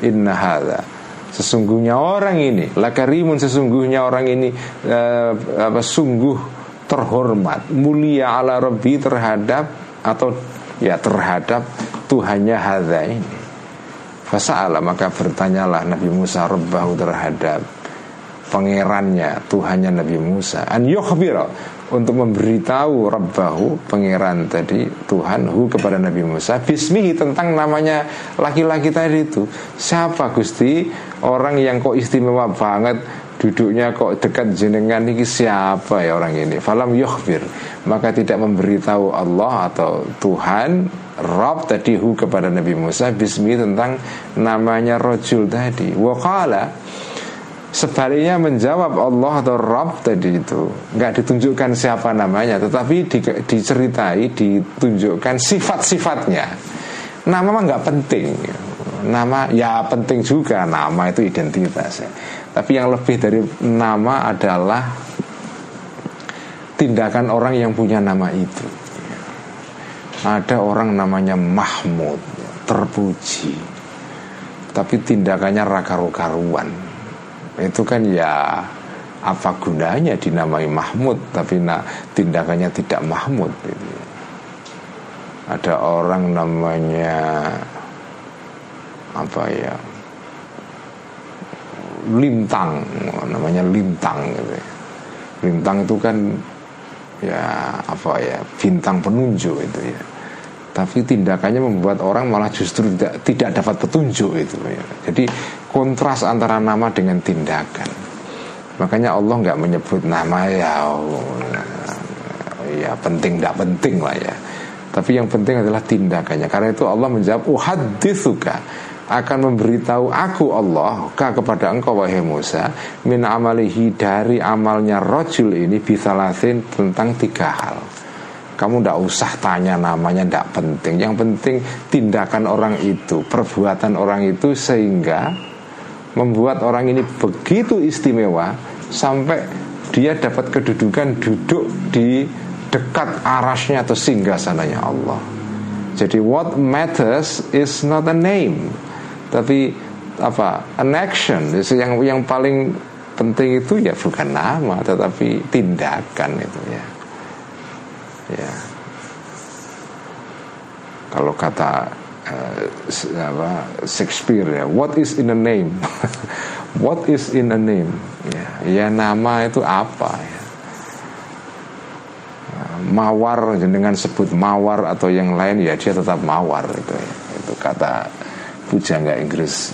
inna hadza. Sesungguhnya orang ini lakarimun sesungguhnya orang ini uh, apa sungguh terhormat mulia ala rabbi terhadap atau ya terhadap Tuhannya hadza ini. Fasa'ala maka bertanyalah Nabi Musa Rabbahu terhadap pangerannya Tuhannya Nabi Musa an yukhbira untuk memberitahu Rabbahu pangeran tadi Tuhan hu kepada Nabi Musa bismihi tentang namanya laki-laki tadi itu. Siapa Gusti? Orang yang kok istimewa banget duduknya kok dekat jenengan ini siapa ya orang ini? Falam yukhbir maka tidak memberitahu Allah atau Tuhan Rob tadi hu kepada Nabi Musa bismi tentang namanya rojul tadi. Wakala Sebaliknya menjawab Allah atau Rabb tadi itu nggak ditunjukkan siapa namanya, tetapi di, diceritai, ditunjukkan sifat-sifatnya. Nama mah nggak penting, nama ya penting juga nama itu identitas. Ya. Tapi yang lebih dari nama adalah tindakan orang yang punya nama itu. Ada orang namanya Mahmud, terpuji, tapi tindakannya raka-karuan itu kan ya apa gunanya dinamai Mahmud tapi nah, tindakannya tidak Mahmud gitu. ada orang namanya apa ya lintang namanya lintang gitu lintang itu kan ya apa ya bintang penunjuk itu ya tapi tindakannya membuat orang malah justru tidak tidak dapat petunjuk itu ya. Jadi kontras antara nama dengan tindakan. Makanya Allah nggak menyebut nama ya ya penting tidak penting lah ya. Tapi yang penting adalah tindakannya. Karena itu Allah menjawab uhaditsuka akan memberitahu aku Allah ka kepada engkau wahai Musa min amalihi dari amalnya rojul ini bisa lasin tentang tiga hal. Kamu tidak usah tanya namanya Tidak penting. Yang penting tindakan orang itu Perbuatan orang itu sehingga Membuat orang ini begitu istimewa Sampai dia dapat kedudukan Duduk di dekat arasnya Atau singgah sananya Allah. Jadi what matters Is not a name Tapi apa an action. Yang yang paling penting itu ya bukan nama tetapi tindakan itu ya ya. Kalau kata uh, apa Shakespeare ya what is in a name? What is in a name? Ya ya nama itu apa ya? Mawar dengan sebut mawar atau yang lain ya dia tetap mawar itu ya. itu kata pujangga Inggris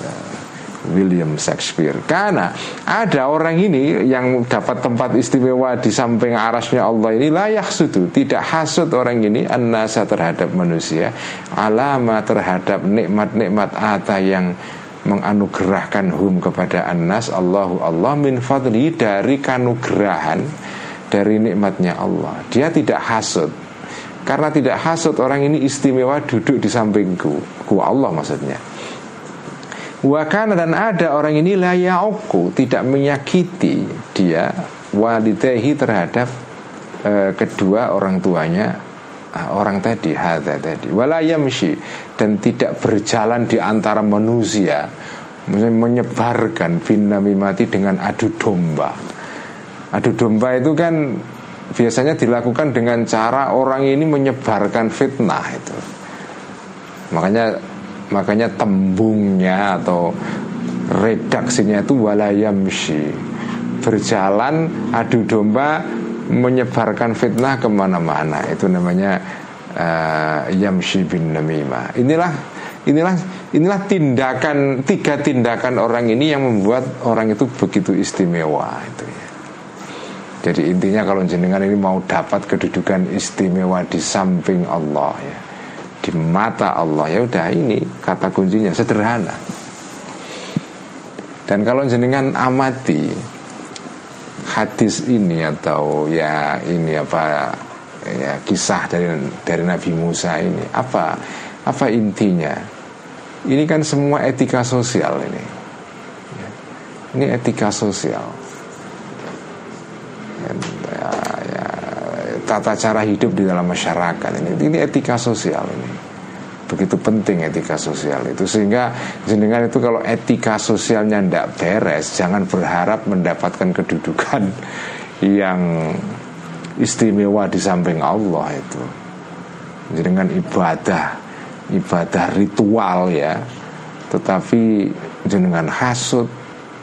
William Shakespeare. Karena ada orang ini yang dapat tempat istimewa di samping arasnya Allah ini layak sudu tidak hasut orang ini anasa terhadap manusia alama terhadap nikmat-nikmat ata yang menganugerahkan hum kepada anas Allahu Allah min fadli dari kanugerahan dari nikmatnya Allah. Dia tidak hasut karena tidak hasut orang ini istimewa duduk di sampingku. Ku Allah maksudnya Wakana dan ada orang ini layauku tidak menyakiti dia walidahi terhadap e, kedua orang tuanya orang tadi hadza tadi. Walayamshi dan tidak berjalan di antara manusia menyebarkan mati dengan adu domba. Adu domba itu kan biasanya dilakukan dengan cara orang ini menyebarkan fitnah itu. Makanya Makanya tembungnya atau redaksinya itu walayamshi. Berjalan adu domba menyebarkan fitnah ke mana-mana. Itu namanya uh, yamshi bin namimah. Inilah inilah inilah tindakan tiga tindakan orang ini yang membuat orang itu begitu istimewa itu ya. Jadi intinya kalau jenengan ini mau dapat kedudukan istimewa di samping Allah ya di mata Allah. Ya udah ini kata kuncinya sederhana. Dan kalau jenengan amati hadis ini atau ya ini apa ya kisah dari dari Nabi Musa ini apa apa intinya? Ini kan semua etika sosial ini. Ya. ini etika sosial. Ya, ya, tata cara hidup di dalam masyarakat ini. Ini etika sosial ini begitu penting etika sosial itu. Sehingga jenengan itu kalau etika sosialnya tidak beres jangan berharap mendapatkan kedudukan yang istimewa di samping Allah itu. Jenengan ibadah ibadah ritual ya. Tetapi jenengan hasut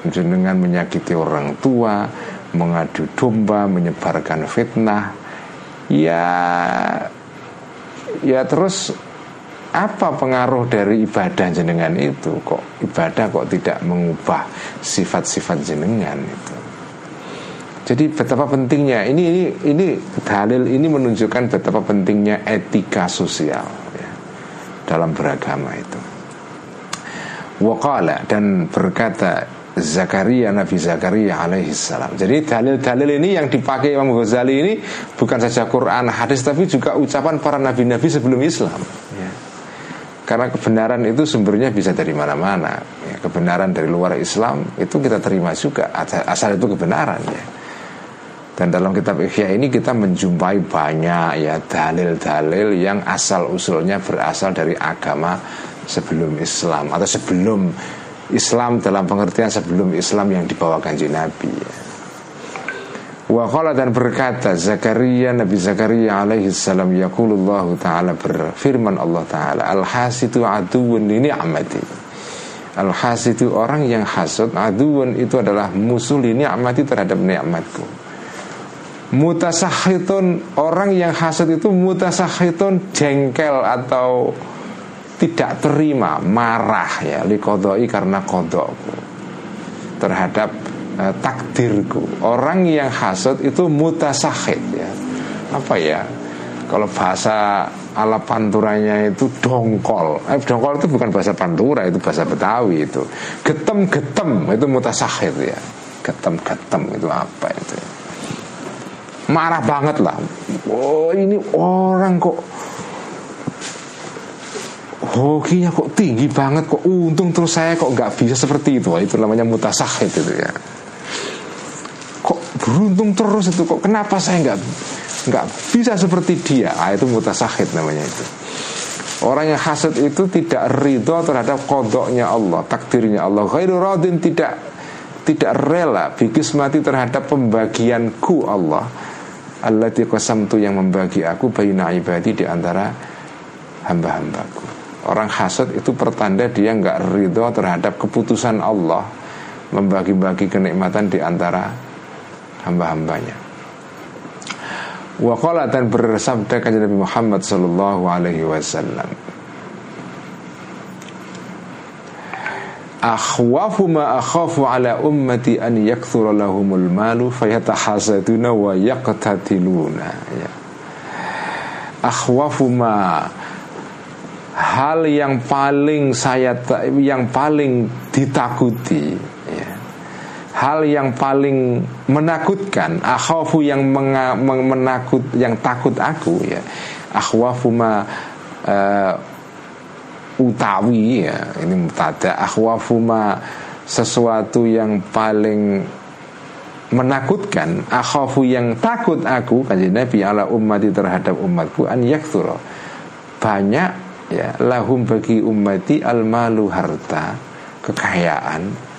jenengan menyakiti orang tua mengadu domba menyebarkan fitnah ya ya terus apa pengaruh dari ibadah jenengan itu kok ibadah kok tidak mengubah sifat-sifat jenengan itu jadi betapa pentingnya ini ini ini dalil ini menunjukkan betapa pentingnya etika sosial ya, dalam beragama itu Waqala dan berkata Zakaria Nabi Zakaria alaihi salam. Jadi dalil-dalil ini yang dipakai Imam Ghazali ini bukan saja Quran hadis tapi juga ucapan para nabi-nabi sebelum Islam. Karena kebenaran itu sumbernya bisa dari mana-mana. Ya, kebenaran dari luar Islam itu kita terima juga asal itu kebenaran ya. Dan dalam kitab Ihya ini kita menjumpai banyak ya dalil-dalil yang asal usulnya berasal dari agama sebelum Islam atau sebelum Islam dalam pengertian sebelum Islam yang dibawakan Nabi ya. Wa dan berkata Zakaria Nabi Zakaria alaihi salam yaqulullah taala berfirman Allah taala al hasitu aduun ini amati al hasitu orang yang hasud aduun itu adalah musuh ini amati terhadap nikmatku mutasahitun orang yang hasud itu mutasahitun jengkel atau tidak terima marah ya likodoi karena kodokku terhadap uh, takdirku. Orang yang hasad itu mutasahid ya. Apa ya? Kalau bahasa ala panturanya itu dongkol. Eh, dongkol itu bukan bahasa pantura, itu bahasa Betawi itu. Getem-getem itu mutasahid ya. Getem-getem itu apa itu? Marah banget lah. Oh ini orang kok hokinya kok tinggi banget kok untung terus saya kok nggak bisa seperti itu itu namanya mutasahid itu ya beruntung terus itu. Kok kenapa saya nggak nggak bisa seperti dia? Ah, itu mutasahid namanya itu. Orang yang hasad itu tidak ridho terhadap kodoknya Allah takdirnya Allah. Ghairu radin tidak tidak rela bikis mati terhadap pembagianku Allah. Allah qasamtu yang membagi aku baina ibadi di antara hamba-hambaku. Orang hasad itu pertanda dia nggak ridho terhadap keputusan Allah Membagi-bagi kenikmatan di antara hamba-hambanya Waqala dan bersabda kanjeng Nabi Muhammad sallallahu alaihi wasallam Akhwafu ma akhafu ala ummati an yakthura lahumul malu fayatahasaduna wa yaqtatiluna ya. Akhwafu ma hal yang paling saya yang paling ditakuti. Hal yang paling menakutkan akhafu yang menga, menakut yang takut aku ya akhwafu ma uh, utawi ya ini mutada akhwafu ma sesuatu yang paling menakutkan akhafu yang takut aku kanjeng Nabi ala ummati terhadap umatku an yaktsura banyak ya lahum bagi ummati al malu harta kekayaan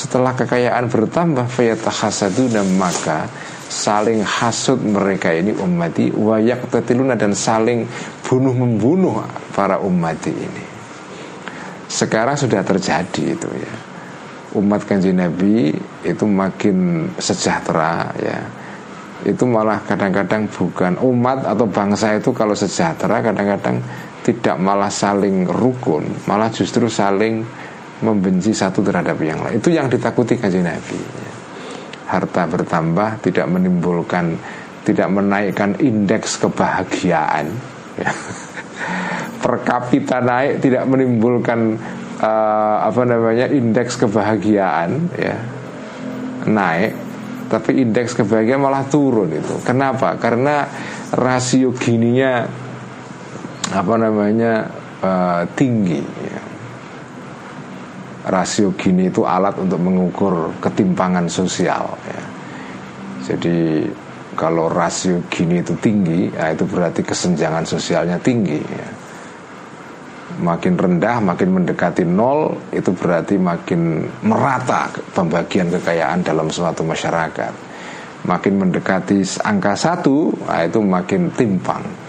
setelah kekayaan bertambah fayatahasaduna maka saling hasud mereka ini ummati wayak tetiluna dan saling bunuh membunuh para ummati ini. Sekarang sudah terjadi itu ya. Umat kanji Nabi itu makin sejahtera ya. Itu malah kadang-kadang bukan umat atau bangsa itu kalau sejahtera kadang-kadang tidak malah saling rukun, malah justru saling membenci satu terhadap yang lain. Itu yang ditakuti kajian Nabi. Harta bertambah tidak menimbulkan, tidak menaikkan indeks kebahagiaan. Ya. Per kapita naik tidak menimbulkan uh, apa namanya indeks kebahagiaan, ya naik, tapi indeks kebahagiaan malah turun itu. Kenapa? Karena rasio gininya apa namanya uh, tinggi ya. Rasio Gini itu alat untuk mengukur ketimpangan sosial ya. Jadi kalau rasio Gini itu tinggi ya itu berarti kesenjangan sosialnya tinggi ya. Makin rendah, makin mendekati nol Itu berarti makin merata pembagian kekayaan dalam suatu masyarakat Makin mendekati angka satu nah Itu makin timpang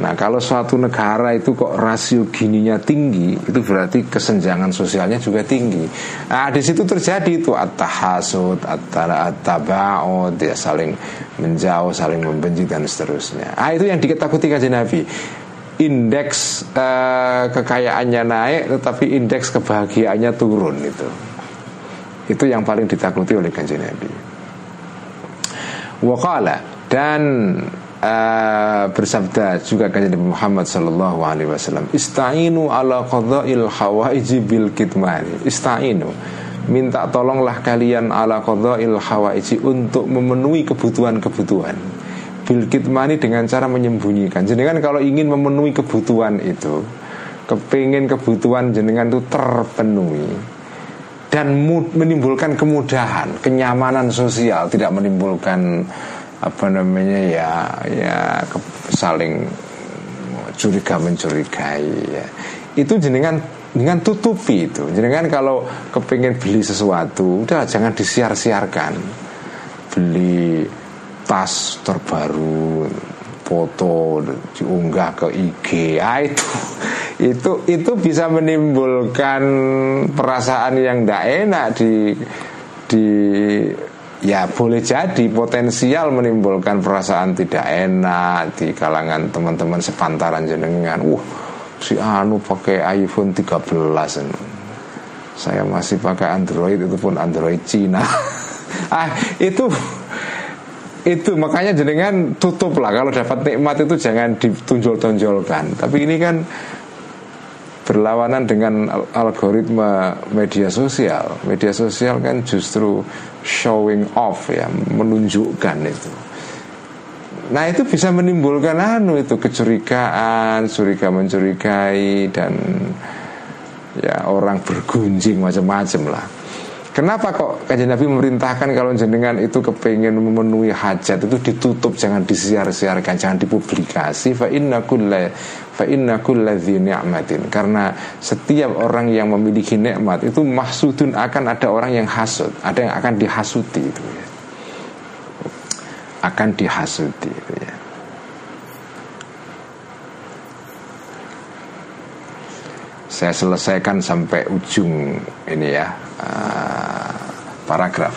Nah kalau suatu negara itu kok rasio gininya tinggi Itu berarti kesenjangan sosialnya juga tinggi. Nah di situ terjadi itu At-tahasud, at-taba'ud ya, Saling menjauh, saling membenci dan seterusnya. Nah itu yang diketakuti kajian Nabi. Indeks uh, kekayaannya naik Tetapi indeks kebahagiaannya turun itu. Itu yang paling ditakuti oleh kajian Nabi. Wakala dan uh, bersabda juga kan Nabi Muhammad sallallahu alaihi wasallam istainu ala qada'il hawaiji bil kitmani istainu minta tolonglah kalian ala qada'il hawaiji untuk memenuhi kebutuhan-kebutuhan. Bil kitmani dengan cara menyembunyikan. Jenengan kalau ingin memenuhi kebutuhan itu kepingin kebutuhan jenengan itu terpenuhi dan menimbulkan kemudahan, kenyamanan sosial, tidak menimbulkan apa namanya ya ya saling curiga mencurigai ya. itu jenengan dengan tutupi itu. Jenengan kalau kepingin beli sesuatu udah jangan disiar-siarkan. Beli tas terbaru foto diunggah ke IG ya itu itu itu bisa menimbulkan perasaan yang tidak enak di di ya boleh jadi potensial menimbulkan perasaan tidak enak di kalangan teman-teman sepantaran jenengan. Wah, si Anu pakai iPhone 13 saya masih pakai Android itu pun Android Cina. ah, itu itu makanya jenengan tutup lah kalau dapat nikmat itu jangan ditunjol-tonjolkan. Tapi ini kan berlawanan dengan algoritma media sosial. Media sosial kan justru showing off ya, menunjukkan itu. Nah itu bisa menimbulkan anu itu kecurigaan, curiga mencurigai dan ya orang bergunjing macam-macam lah. Kenapa kok kajian Nabi memerintahkan kalau jenengan itu kepengen memenuhi hajat itu ditutup jangan disiar-siarkan jangan dipublikasi? Fa inna kulla fa inna kulla ni'matin. Karena setiap orang yang memiliki nikmat itu mahsudun akan ada orang yang hasud ada yang akan dihasuti itu ya. Akan dihasuti itu ya saya selesaikan sampai ujung ini ya uh, paragraf.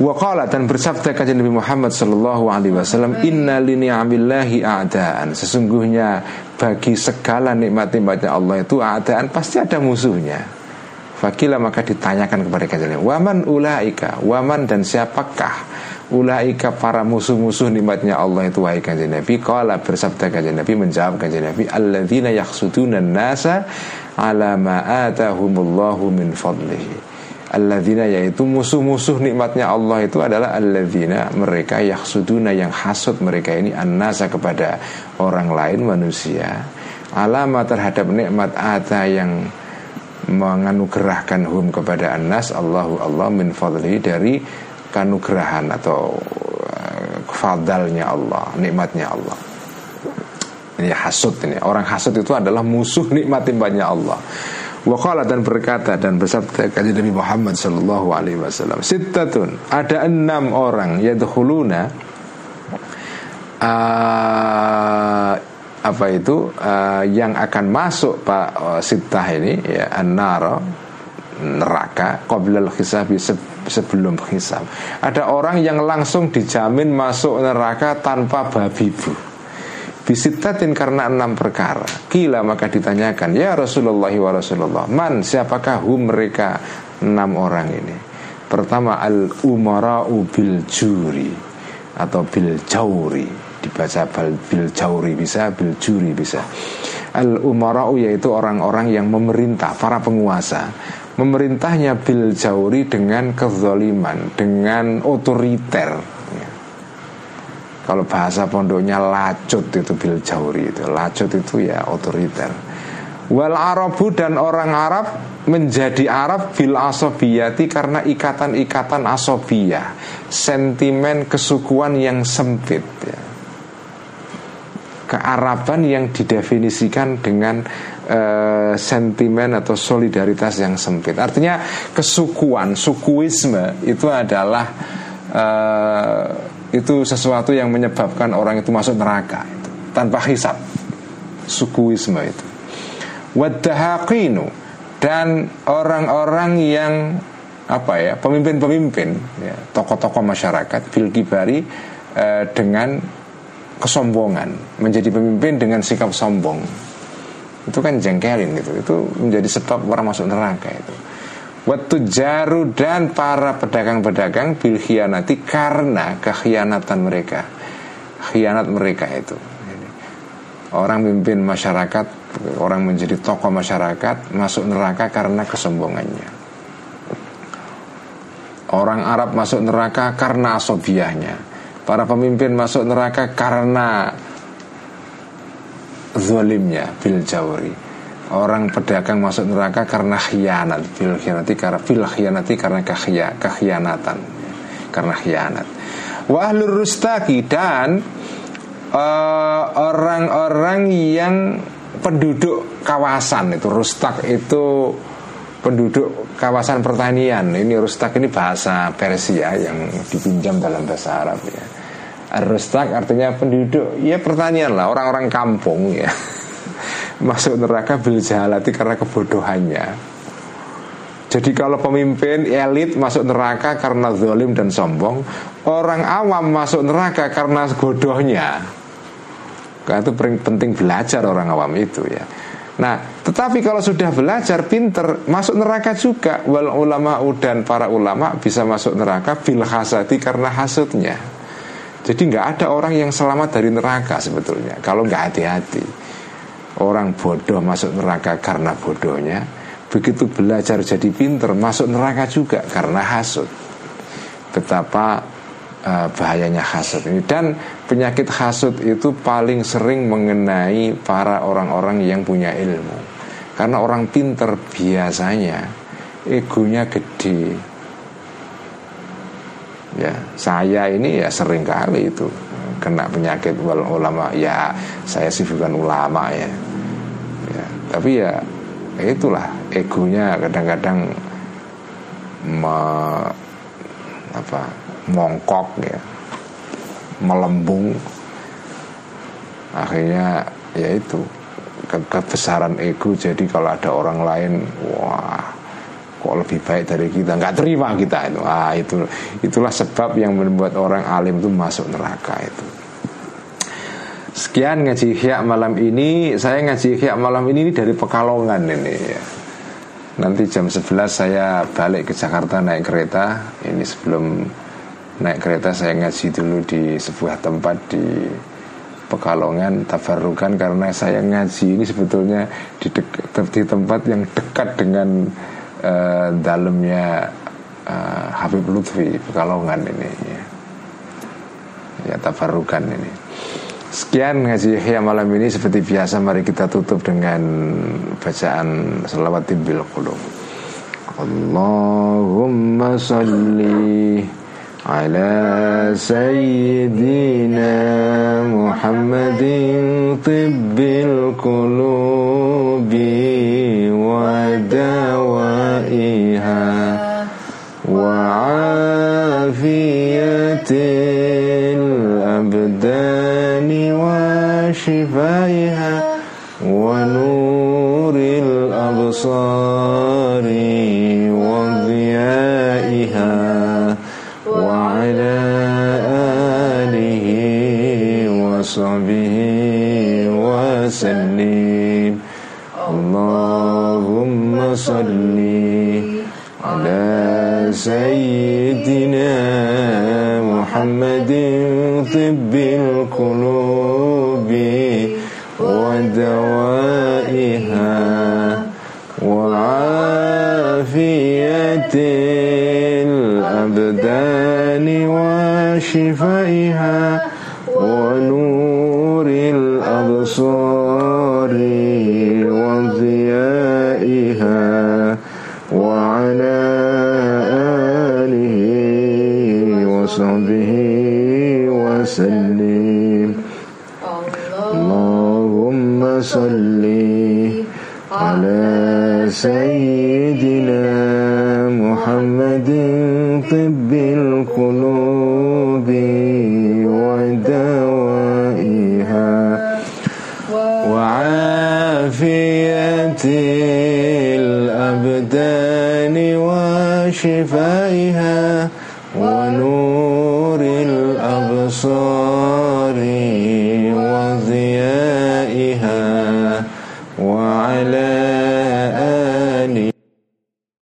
Waqala dan bersabda kajian Nabi Muhammad sallallahu alaihi wasallam inna li ni'amillahi a'daan. Sesungguhnya bagi segala nikmat-nikmatnya Allah itu a'daan pasti ada musuhnya. Fakila maka ditanyakan kepada kajian Waman ulaika? Waman dan siapakah Ulaika para musuh-musuh nikmatnya Allah itu Wahai kanjeng Nabi. Kala bersabda kanjeng Nabi Menjawab kanjeng Nabi Alladzina yaksuduna nasa Ala ma'atahumullahu min fadlihi. Alladzina yaitu musuh-musuh nikmatnya Allah itu adalah Alladzina mereka yaksuduna yang hasud mereka ini An-nasa kepada orang lain manusia. Alama terhadap nikmat ata yang menganugerahkan hum kepada annas Allahu Allah min fadli dari kanugrahan atau uh, fadalnya Allah, nikmatnya Allah. Ini hasud ini. Orang hasud itu adalah musuh nikmat-nikmatnya Allah. Wakala dan berkata dan bersabda kajian Nabi Muhammad Sallallahu Alaihi Wasallam. Sittatun ada enam orang yadkhuluna uh, apa itu uh, yang akan masuk Pak uh, Sittah ini ya an-nara neraka qablal hisabi sebelum hisab. Ada orang yang langsung dijamin masuk neraka tanpa babi bu. Bisitatin karena enam perkara. Kila maka ditanyakan, ya Rasulullah wa Rasulullah, man siapakah hum mereka enam orang ini? Pertama al umara'u bil juri atau bil jauri dibaca bil jauri bisa bil juri bisa al umarau yaitu orang-orang yang memerintah para penguasa memerintahnya bil jauri dengan kezoliman dengan otoriter ya. kalau bahasa pondoknya lacut itu bil jauri itu lacut itu ya otoriter Wal Arabu dan orang Arab menjadi Arab bil asobiyati karena ikatan-ikatan asobiyah, sentimen kesukuan yang sempit. Ya. Kearaban yang didefinisikan dengan uh, sentimen atau solidaritas yang sempit. Artinya kesukuan, sukuisme itu adalah uh, itu sesuatu yang menyebabkan orang itu masuk neraka itu, tanpa hisap. Sukuisme itu wadahaqinu dan orang-orang yang apa ya pemimpin-pemimpin ya, tokoh-tokoh masyarakat bil kibari eh, dengan kesombongan menjadi pemimpin dengan sikap sombong itu kan jengkelin gitu itu menjadi sebab orang masuk neraka itu Waktu jaru dan para pedagang-pedagang bil khianati karena kekhianatan mereka khianat mereka itu orang memimpin masyarakat orang menjadi tokoh masyarakat masuk neraka karena kesombongannya. Orang Arab masuk neraka karena asobiahnya. Para pemimpin masuk neraka karena zalimnya bil jawri. Orang pedagang masuk neraka karena khianat. Bil khianati karena bil khianati karena kekhianatan karena khianat. Wa ahlur rustaki dan eh, orang-orang uh, yang penduduk kawasan itu. Rustak itu penduduk kawasan pertanian. Ini rustak ini bahasa Persia yang dipinjam dalam bahasa Arab ya rustak artinya penduduk ya pertanian lah orang-orang kampung ya masuk neraka bil jahalati karena kebodohannya jadi kalau pemimpin elit masuk neraka karena zalim dan sombong Orang awam masuk neraka karena bodohnya karena itu penting belajar orang awam itu ya. Nah, tetapi kalau sudah belajar pinter masuk neraka juga. Wal ulama dan para ulama bisa masuk neraka bil hasadi karena hasutnya. Jadi nggak ada orang yang selamat dari neraka sebetulnya kalau nggak hati-hati. Orang bodoh masuk neraka karena bodohnya. Begitu belajar jadi pinter masuk neraka juga karena hasut. Betapa uh, bahayanya hasut ini dan penyakit hasut itu paling sering mengenai para orang-orang yang punya ilmu karena orang pinter biasanya egonya gede ya saya ini ya sering kali itu kena penyakit wal ulama. Ya saya sih bukan ulama ya, ya tapi ya, itulah egonya kadang-kadang me, apa mongkok ya melembung. Akhirnya ya itu ke kebesaran ego jadi kalau ada orang lain wah kok lebih baik dari kita? Nggak terima kita itu. Ah itu itulah sebab yang membuat orang alim itu masuk neraka itu. Sekian ngaji ihya malam ini. Saya ngaji ihya malam ini dari Pekalongan ini ya. Nanti jam 11 saya balik ke Jakarta naik kereta. Ini sebelum naik kereta saya ngaji dulu di sebuah tempat di Pekalongan tabarukan karena saya ngaji ini sebetulnya di, di tempat yang dekat dengan Eh, dalamnya uh, Habib Lutfi Pekalongan ini ya, ya tabarukan ini. Sekian ngaji Yahya malam ini. Seperti biasa mari kita tutup dengan bacaan selawat tibil qulub. Allahumma salli ala sayyidina Muhammadin tibbil qulubi wa dawa